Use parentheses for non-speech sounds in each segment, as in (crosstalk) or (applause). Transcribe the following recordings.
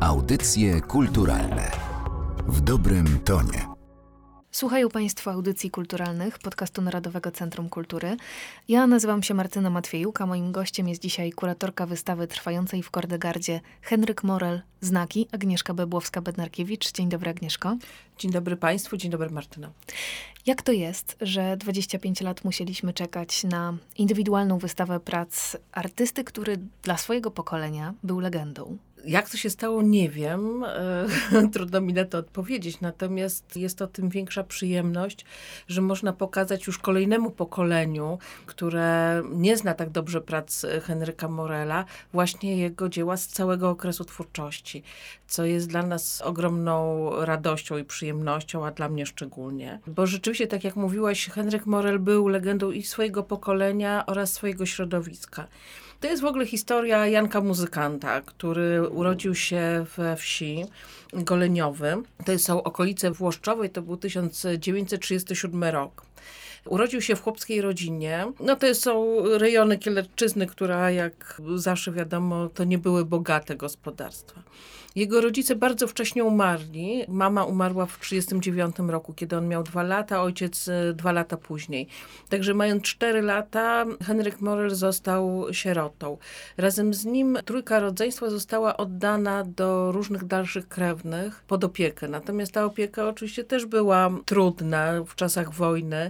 Audycje kulturalne w dobrym tonie. Słuchają Państwo audycji kulturalnych podcastu Narodowego Centrum Kultury. Ja nazywam się Martyna Matwiejuk, a moim gościem jest dzisiaj kuratorka wystawy trwającej w Kordegardzie Henryk Morel Znaki, Agnieszka Bebłowska-Bednarkiewicz. Dzień dobry Agnieszko. Dzień dobry Państwu, dzień dobry Martyna. Jak to jest, że 25 lat musieliśmy czekać na indywidualną wystawę prac artysty, który dla swojego pokolenia był legendą? Jak to się stało, nie wiem. E, (laughs) trudno mi na to odpowiedzieć. Natomiast jest to tym większa przyjemność, że można pokazać już kolejnemu pokoleniu, które nie zna tak dobrze prac Henryka Morela, właśnie jego dzieła z całego okresu twórczości, co jest dla nas ogromną radością i przyjemnością, a dla mnie szczególnie. Bo rzeczywiście, tak jak mówiłaś, Henryk Morel był legendą i swojego pokolenia oraz swojego środowiska. To jest w ogóle historia Janka Muzykanta, który urodził się we wsi Goleniowy. To są okolice Włoszczowej, to był 1937 rok. Urodził się w chłopskiej rodzinie. No to są rejony Kielerczyzny, która jak zawsze wiadomo, to nie były bogate gospodarstwa. Jego rodzice bardzo wcześnie umarli. Mama umarła w 1939 roku, kiedy on miał dwa lata, ojciec e, dwa lata później. Także mając cztery lata, Henryk Morel został sierotą. Razem z nim trójka rodzeństwa została oddana do różnych dalszych krewnych pod opiekę. Natomiast ta opieka oczywiście też była trudna w czasach wojny.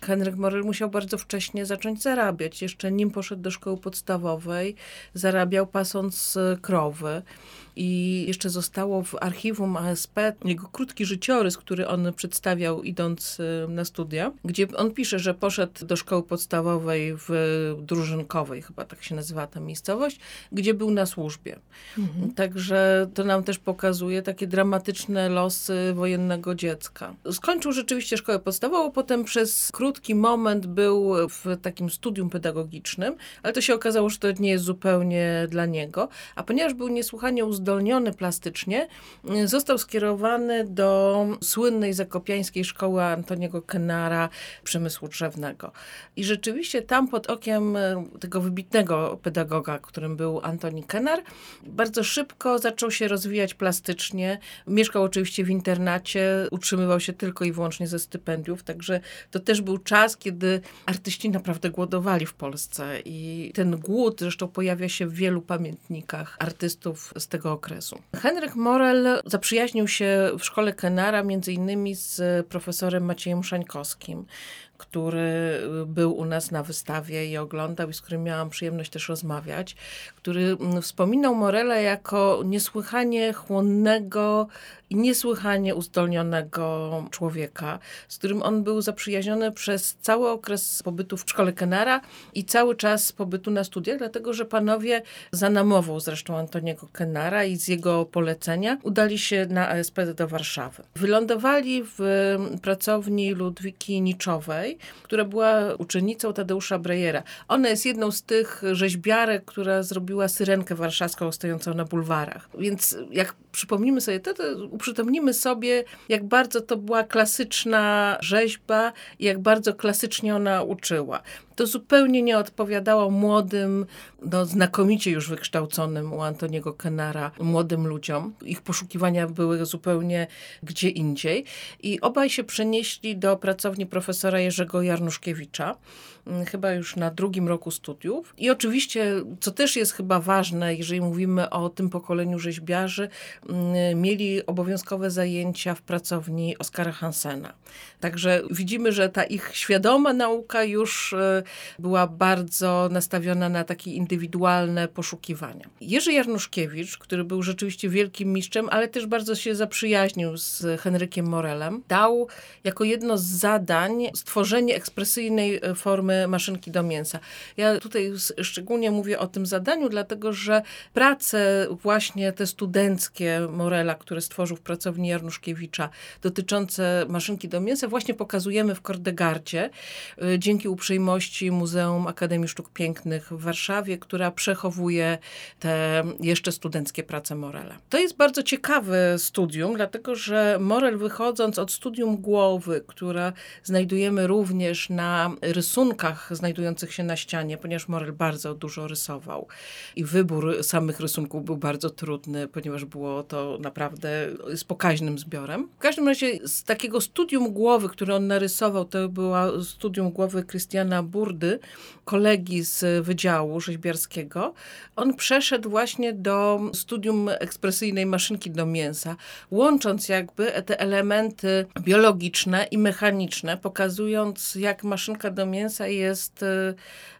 Henryk Morel musiał bardzo wcześnie zacząć zarabiać. Jeszcze nim poszedł do szkoły podstawowej, zarabiał pasąc krowy. I jeszcze zostało w archiwum ASP jego krótki życiorys, który on przedstawiał idąc y, na studia, gdzie on pisze, że poszedł do szkoły podstawowej w Drużynkowej, chyba tak się nazywa ta miejscowość, gdzie był na służbie. Mhm. Także to nam też pokazuje takie dramatyczne losy wojennego dziecka. Skończył rzeczywiście szkołę podstawową, potem przez krótki moment był w takim studium pedagogicznym, ale to się okazało, że to nie jest zupełnie dla niego, a ponieważ był niesłychanie uzdolniony uzdolniony plastycznie, y, został skierowany do słynnej zakopiańskiej szkoły Antoniego Kenara przemysłu drzewnego. I rzeczywiście tam pod okiem y, tego wybitnego pedagoga, którym był Antoni Kenar, bardzo szybko zaczął się rozwijać plastycznie. Mieszkał oczywiście w internacie, utrzymywał się tylko i wyłącznie ze stypendiów, także to też był czas, kiedy artyści naprawdę głodowali w Polsce i ten głód zresztą pojawia się w wielu pamiętnikach artystów z tego okresu. Henryk Morel zaprzyjaźnił się w szkole Kenara między innymi z profesorem Maciejem Szańkowskim który był u nas na wystawie i oglądał, i z którym miałam przyjemność też rozmawiać, który wspominał Morela jako niesłychanie chłonnego i niesłychanie uzdolnionego człowieka, z którym on był zaprzyjaźniony przez cały okres pobytu w szkole Kenara i cały czas pobytu na studiach, dlatego że panowie za namową zresztą Antoniego Kenara i z jego polecenia udali się na ASP do Warszawy. Wylądowali w pracowni Ludwiki Niczowej, która była uczennicą Tadeusza Brejera. Ona jest jedną z tych rzeźbiarek, która zrobiła syrenkę warszawską stojącą na bulwarach. Więc jak przypomnimy sobie to, to uprzytomnimy sobie, jak bardzo to była klasyczna rzeźba i jak bardzo klasycznie ona uczyła. To zupełnie nie odpowiadało młodym, no, znakomicie już wykształconym u Antoniego Kenara, młodym ludziom. Ich poszukiwania były zupełnie gdzie indziej. I obaj się przenieśli do pracowni profesora Jerzego Jarnuszkiewicza, mm, chyba już na drugim roku studiów. I oczywiście, co też jest chyba ważne, jeżeli mówimy o tym pokoleniu rzeźbiarzy, mm, mieli obowiązkowe zajęcia w pracowni Oskara Hansena. Także widzimy, że ta ich świadoma nauka już e, była bardzo nastawiona na takie indywidualne poszukiwania. Jerzy Jarnuszkiewicz, który był rzeczywiście wielkim mistrzem, ale też bardzo się zaprzyjaźnił z Henrykiem Morelem, dał jako jedno z zadań stworzenie ekspresyjnej e, formy maszynki do mięsa. Ja tutaj szczególnie mówię o tym zadaniu, dlatego że prace właśnie te studenckie Morela, które stworzył w pracowni Jarnuszkiewicza, dotyczące maszynki do mięsa, właśnie pokazujemy w Kordegardzie e, dzięki uprzejmości Muzeum Akademii Sztuk Pięknych w Warszawie, która przechowuje te jeszcze studenckie prace Morela. To jest bardzo ciekawe studium, dlatego że Morel wychodząc od studium głowy, która znajdujemy również na rysunkach znajdujących się na ścianie, ponieważ Morel bardzo dużo rysował. I wybór samych rysunków był bardzo trudny, ponieważ było to naprawdę z pokaźnym zbiorem. W każdym razie z takiego studium głowy, które on narysował, to była studium głowy Krystiana Burdy, kolegi z Wydziału Rzeźbiarskiego, on przeszedł właśnie do studium ekspresyjnej maszynki do mięsa, łącząc jakby te elementy biologiczne i mechaniczne, pokazując jak maszynka do mięsa jest y,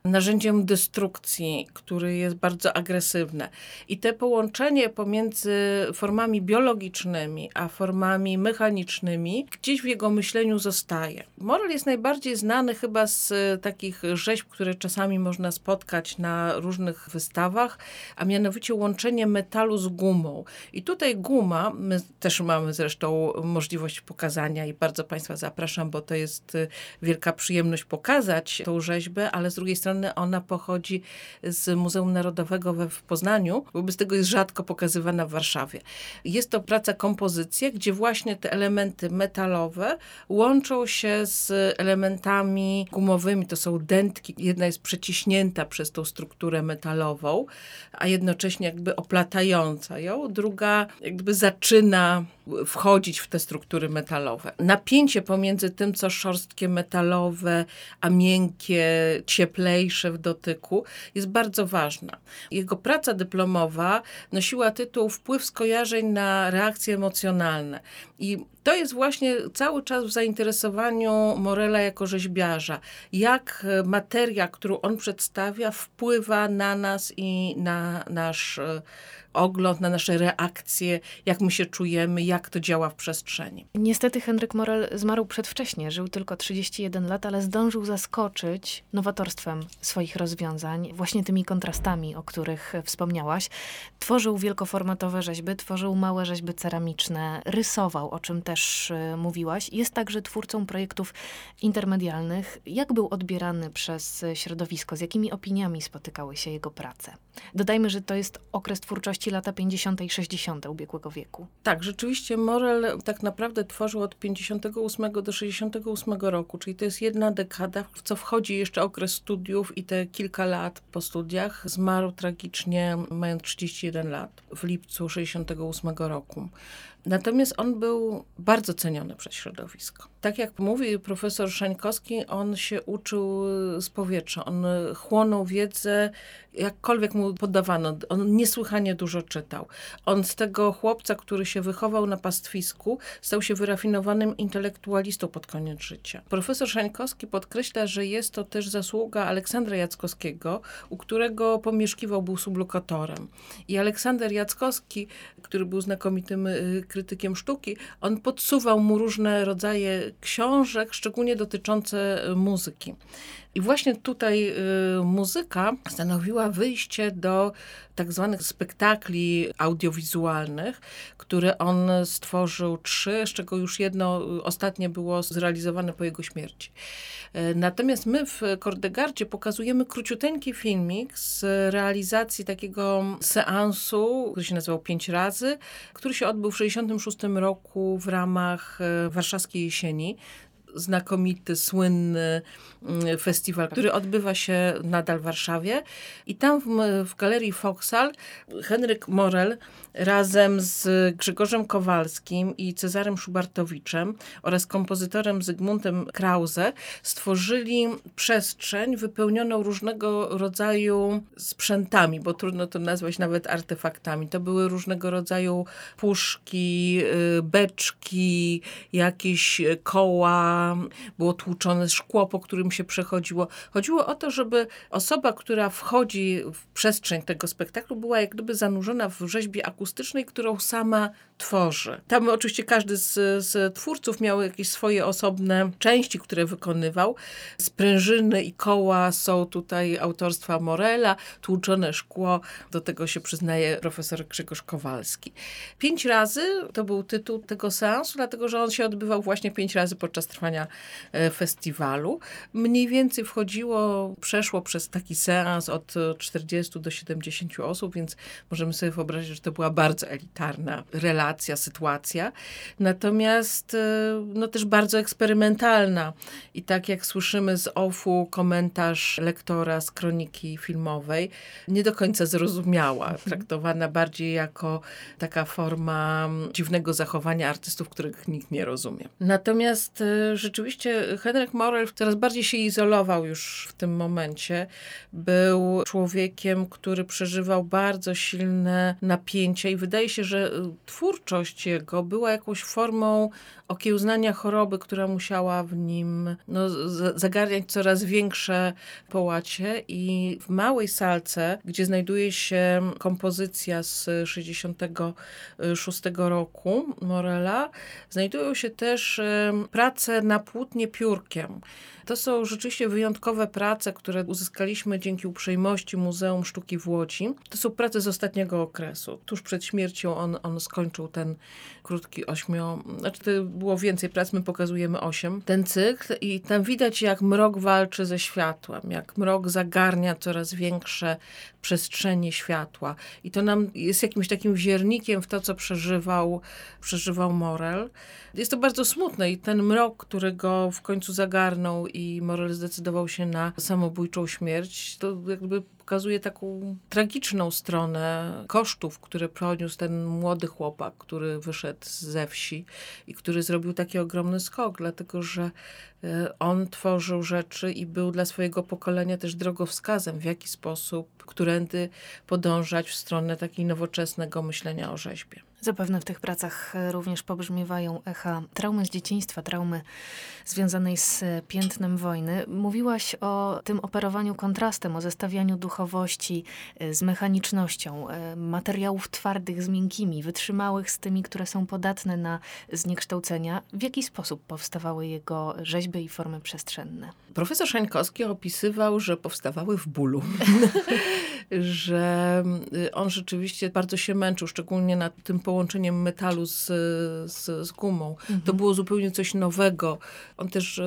narzędziem destrukcji, który jest bardzo agresywne. I te połączenie pomiędzy formami biologicznymi a formami mechanicznymi gdzieś w jego myśleniu zostaje. Morel jest najbardziej znany chyba z takich rzeźb, które czasami można spotkać na różnych wystawach, a mianowicie łączenie metalu z gumą. I tutaj guma, my też mamy zresztą możliwość pokazania i bardzo Państwa zapraszam, bo to jest wielka przyjemność pokazać tą rzeźbę, ale z drugiej strony ona pochodzi z Muzeum Narodowego we w Poznaniu, wobec tego jest rzadko pokazywana w Warszawie. Jest to praca kompozycja, gdzie właśnie te elementy metalowe łączą się z elementami gumowymi. To są dętki. Jedna jest przeciśnięta przez tą strukturę metalową, a jednocześnie jakby oplatająca ją. Druga jakby zaczyna wchodzić w te struktury metalowe. Napięcie pomiędzy tym, co szorstkie metalowe, a miękkie, cieplejsze w dotyku, jest bardzo ważna. Jego praca dyplomowa nosiła tytuł Wpływ skojarzeń na reakcje emocjonalne. I to jest właśnie cały czas w zainteresowaniu Morela jako rzeźbiarza. Jak materia, którą on przedstawia, wpływa na nas i na nasz ogląd, na nasze reakcje, jak my się czujemy, jak to działa w przestrzeni. Niestety Henryk Morel zmarł przedwcześnie, żył tylko 31 lat, ale zdążył zaskoczyć nowatorstwem swoich rozwiązań, właśnie tymi kontrastami, o których wspomniałaś. Tworzył wielkoformatowe rzeźby, tworzył małe rzeźby ceramiczne, rysował, o czym też y, mówiłaś. Jest także twórcą projektów intermedialnych. Jak był odbierany przez środowisko? Z jakimi opiniami spotykały się jego prace? Dodajmy, że to jest okres twórczości lata 50. i 60. ubiegłego wieku. Tak, rzeczywiście Morel tak naprawdę tworzył od 58 do 68 roku, czyli to jest jedna dekada, w co wchodzi jeszcze okres studiów i te kilka lat po studiach. Zmarł tragicznie mając 31 lat w lipcu 68 roku. Natomiast on był bardzo ceniony przez środowisko. Tak jak mówi profesor Szańkowski, on się uczył z powietrza. On chłonął wiedzę, jakkolwiek mu podawano. On niesłychanie dużo czytał. On z tego chłopca, który się wychował na pastwisku, stał się wyrafinowanym intelektualistą pod koniec życia. Profesor Szańkowski podkreśla, że jest to też zasługa Aleksandra Jackowskiego, u którego pomieszkiwał, był sublokatorem. I Aleksander Jackowski, który był znakomitym y, krytykiem sztuki, on podsuwał mu różne rodzaje książek, szczególnie dotyczące muzyki. I właśnie tutaj y, muzyka stanowiła wyjście do tak zwanych spektakli audiowizualnych, które on stworzył trzy, z czego już jedno y, ostatnie było zrealizowane po jego śmierci. Y, natomiast my w Kordegardzie pokazujemy króciuteńki filmik z realizacji takiego seansu, który się nazywał Pięć razy, który się odbył w 1966 roku w ramach y, Warszawskiej Jesieni znakomity, słynny mm, festiwal, który odbywa się nadal w Warszawie. I tam w, w galerii Foxal Henryk Morel razem z Grzegorzem Kowalskim i Cezarem Szubartowiczem oraz kompozytorem Zygmuntem Krause stworzyli przestrzeń wypełnioną różnego rodzaju sprzętami, bo trudno to nazwać nawet artefaktami. To były różnego rodzaju puszki, y, beczki, jakieś koła, było tłuczone szkło, po którym się przechodziło. Chodziło o to, żeby osoba, która wchodzi w przestrzeń tego spektaklu, była jak gdyby zanurzona w rzeźbie akustycznej, którą sama tworzy. Tam oczywiście każdy z, z twórców miał jakieś swoje osobne części, które wykonywał. Sprężyny i koła są tutaj autorstwa Morela, tłuczone szkło, do tego się przyznaje profesor Grzegorz Kowalski. Pięć razy to był tytuł tego seansu, dlatego że on się odbywał właśnie pięć razy podczas trwania e, festiwalu. Mniej więcej wchodziło, przeszło przez taki seans od 40 do 70 osób, więc możemy sobie wyobrazić, że to była bardzo elitarna relacja, sytuacja. Natomiast e, no też bardzo eksperymentalna. I tak jak słyszymy z OFU komentarz lektora z kroniki filmowej, nie do końca zrozumiała, mhm. traktowana bardziej jako taka forma dziwnego zachowania artystów, których nikt nie rozumie. Natomiast e, rzeczywiście Henryk Morel coraz bardziej się izolował już w tym momencie. Był człowiekiem, który przeżywał bardzo silne napięcie i wydaje się, że e, twórczość jego była jakąś formą okiełznania choroby, która musiała w nim no, zagarniać coraz większe połacie i w małej salce, gdzie znajduje się kompozycja z 66 roku Morela, znajdują się też prace na płótnie piórkiem. To są rzeczywiście wyjątkowe prace, które uzyskaliśmy dzięki uprzejmości Muzeum Sztuki w Łodzi. To są prace z ostatniego okresu. Tuż przed śmiercią on, on skończył ten krótki ośmio... Znaczy było więcej prac, my pokazujemy osiem. Ten cykl i tam widać jak mrok walczy ze światłem, jak mrok zagarnia coraz większe przestrzenie światła. I to nam jest jakimś takim wziernikiem w to, co przeżywał, przeżywał Morel. Jest to bardzo smutne i ten mrok, który go w końcu zagarnął i Morel zdecydował się na samobójczą śmierć, to jakby pokazuje taką tragiczną stronę kosztów, które poniósł ten młody chłopak, który wyszedł ze wsi i który zrobił taki ogromny skok, dlatego że e, on tworzył rzeczy i był dla swojego pokolenia też drogowskazem, w jaki sposób, którędy podążać w stronę takiego nowoczesnego myślenia o rzeźbie. Zapewne w tych pracach również pobrzmiewają echa traumy z dzieciństwa, traumy związanej z piętnem wojny. Mówiłaś o tym operowaniu kontrastem, o zestawianiu duchowości z mechanicznością, e, materiałów twardych z miękkimi, wytrzymałych z tymi, które są podatne na zniekształcenia. W jaki sposób powstawały jego rzeźby i formy przestrzenne? Profesor Szańkowski opisywał, że powstawały w bólu. (laughs) że y, on rzeczywiście bardzo się męczył, szczególnie nad tym połączeniem metalu z, z, z gumą. Mhm. To było zupełnie coś nowego. On też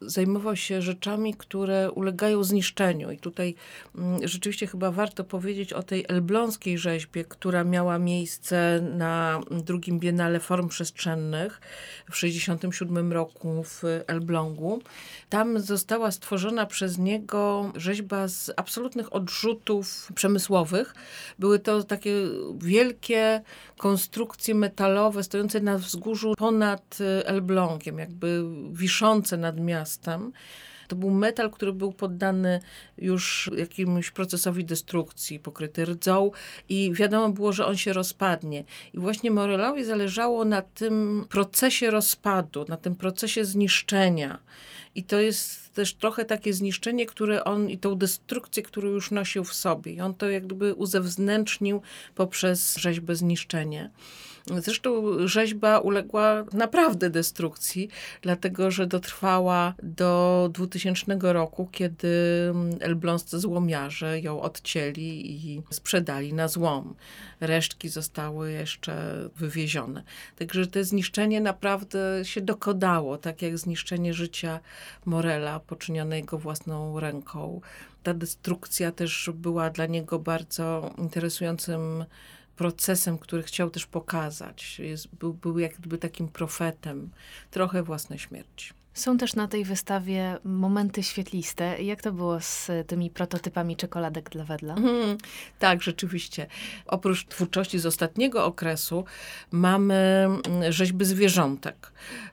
zajmował się rzeczami, które ulegają zniszczeniu. I tutaj mm, rzeczywiście chyba warto powiedzieć o tej elbląskiej rzeźbie, która miała miejsce na drugim Biennale Form Przestrzennych w 1967 roku w Elblągu. Tam została stworzona przez niego rzeźba z absolutnych odrzutów przemysłowych. Były to takie wielkie konstrukcje metalowe stojące na wzgórzu ponad y, Elblągiem, jakby wiszące nad miastem. To był metal, który był poddany już jakiemuś procesowi destrukcji, pokryty rdzą i wiadomo było, że on się rozpadnie. I właśnie Morelowi zależało na tym procesie rozpadu, na tym procesie zniszczenia. I to jest też trochę takie zniszczenie, które on i tą destrukcję, którą już nosił w sobie. I on to jakby uzewnętrznił poprzez rzeźbę zniszczenie. Zresztą rzeźba uległa naprawdę destrukcji, dlatego że dotrwała do 2000 roku, kiedy elbląscy złomiarze ją odcięli i sprzedali na złom. Resztki zostały jeszcze wywiezione. Także to zniszczenie naprawdę się dokodało, tak jak zniszczenie życia Morela poczynione jego własną ręką. Ta destrukcja też była dla niego bardzo interesującym procesem, który chciał też pokazać. Jest, był, był jakby takim profetem trochę własnej śmierci. Są też na tej wystawie momenty świetliste. Jak to było z tymi prototypami czekoladek dla Wedla? Mm, tak, rzeczywiście. Oprócz twórczości z ostatniego okresu mamy mm, rzeźby zwierzątek,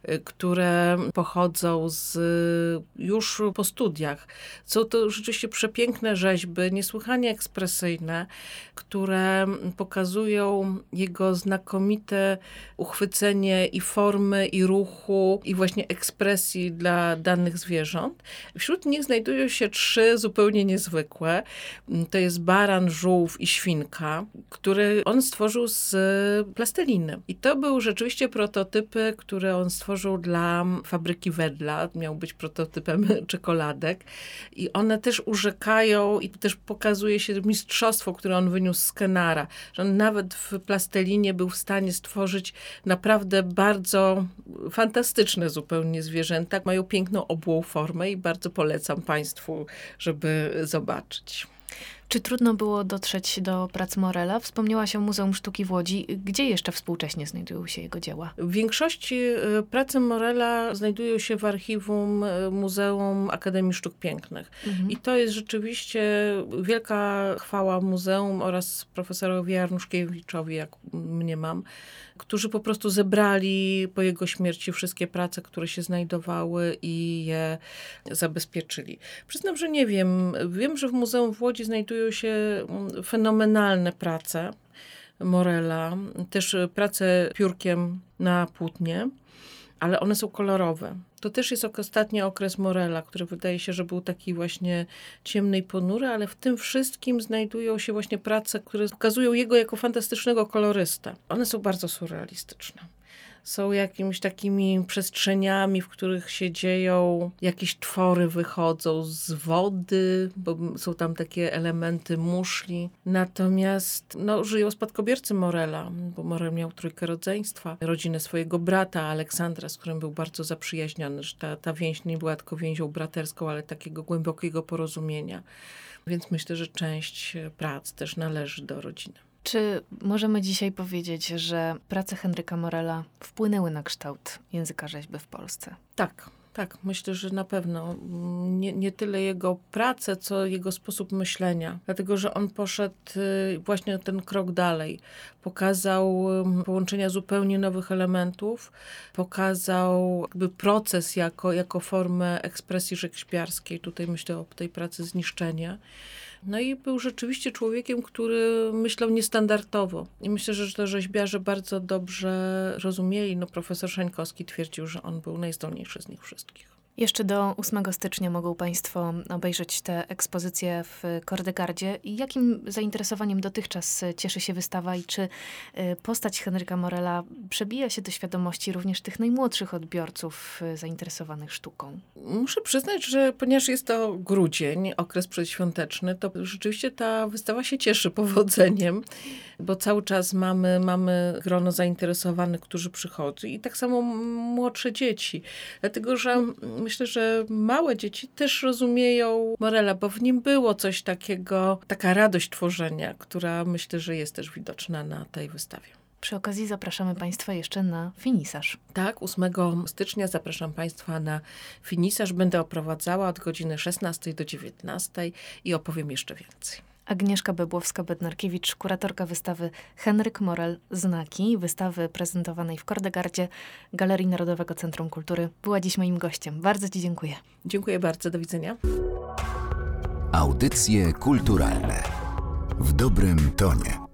y, które pochodzą z już po studiach. Są to rzeczywiście przepiękne rzeźby, niesłychanie ekspresyjne, które pokazują jego znakomite uchwycenie i formy, i ruchu, i właśnie ekspresji dla danych zwierząt. Wśród nich znajdują się trzy zupełnie niezwykłe. To jest baran, żółw i świnka, które on stworzył z plasteliny. I to były rzeczywiście prototypy, które on stworzył dla fabryki Wedla. Miał być prototypem (laughs) czekoladek. I one też urzekają i też pokazuje się mistrzostwo, które on wyniósł z Kenara. Że on nawet w plastelinie był w stanie stworzyć naprawdę bardzo fantastyczne zupełnie zwierzęta zwierzęta mają piękną obłą formę i bardzo polecam Państwu, żeby zobaczyć. Czy trudno było dotrzeć do prac Morela? Wspomniałaś o Muzeum Sztuki w Łodzi. Gdzie jeszcze współcześnie znajdują się jego dzieła? W większości e, prace Morela znajdują się w archiwum e, Muzeum Akademii Sztuk Pięknych. Mhm. I to jest rzeczywiście wielka chwała muzeum oraz profesorowi Jarnuszkiewiczowi, jak mnie mam, którzy po prostu zebrali po jego śmierci wszystkie prace, które się znajdowały i je zabezpieczyli. Przyznam, że nie wiem. Wiem, że w Muzeum w Łodzi znajdują się mm, fenomenalne prace Morela, też prace piórkiem na płótnie ale one są kolorowe. To też jest ostatni okres Morela, który wydaje się, że był taki właśnie ciemny i ponury, ale w tym wszystkim znajdują się właśnie prace, które pokazują jego jako fantastycznego kolorysta. One są bardzo surrealistyczne są jakimiś takimi przestrzeniami, w których się dzieją, jakieś twory wychodzą z wody, bo są tam takie elementy muszli. Natomiast no, żyją spadkobiercy Morela, bo Morel miał trójkę rodzeństwa, rodzinę swojego brata Aleksandra, z którym był bardzo zaprzyjaźniony, że ta, ta więź nie była tylko więzią braterską, ale takiego głębokiego porozumienia. Więc myślę, że część prac też należy do rodziny. Czy możemy dzisiaj powiedzieć, że prace Henryka Morela wpłynęły na kształt języka rzeźby w Polsce? Tak, tak, myślę, że na pewno. Nie, nie tyle jego pracę, co jego sposób myślenia. Dlatego, że on poszedł y, właśnie ten krok dalej. Pokazał połączenia zupełnie nowych elementów, pokazał jakby proces jako, jako formę ekspresji szekspiarskiej. Tutaj myślę o tej pracy zniszczenia. No i był rzeczywiście człowiekiem, który myślał niestandardowo. I myślę, że to rzeźbiarze bardzo dobrze rozumieli. No, profesor Szańkowski twierdził, że on był najzdolniejszy z nich wszystkich. Jeszcze do 8 stycznia mogą Państwo obejrzeć tę ekspozycję w Kordegardzie. Jakim zainteresowaniem dotychczas cieszy się wystawa i czy y, postać Henryka Morela przebija się do świadomości również tych najmłodszych odbiorców y, zainteresowanych sztuką? Muszę przyznać, że ponieważ jest to grudzień, okres przedświąteczny, to rzeczywiście ta wystawa się cieszy (laughs) powodzeniem, bo cały czas mamy, mamy grono zainteresowanych, którzy przychodzą i tak samo młodsze dzieci. Dlatego, że myślę, że małe dzieci też rozumieją Morela, bo w nim było coś takiego, taka radość tworzenia, która myślę, że jest też widoczna na tej wystawie. Przy okazji zapraszamy Państwa jeszcze na finisarz. Tak, 8 stycznia zapraszam Państwa na finisarz. Będę oprowadzała od godziny 16 do 19 i opowiem jeszcze więcej. Agnieszka Bebłowska-Bednarkiewicz, kuratorka wystawy Henryk Morel Znaki, wystawy prezentowanej w Kordegardzie Galerii Narodowego Centrum Kultury, była dziś moim gościem. Bardzo Ci dziękuję. Dziękuję bardzo, do widzenia. Audycje kulturalne w dobrym tonie.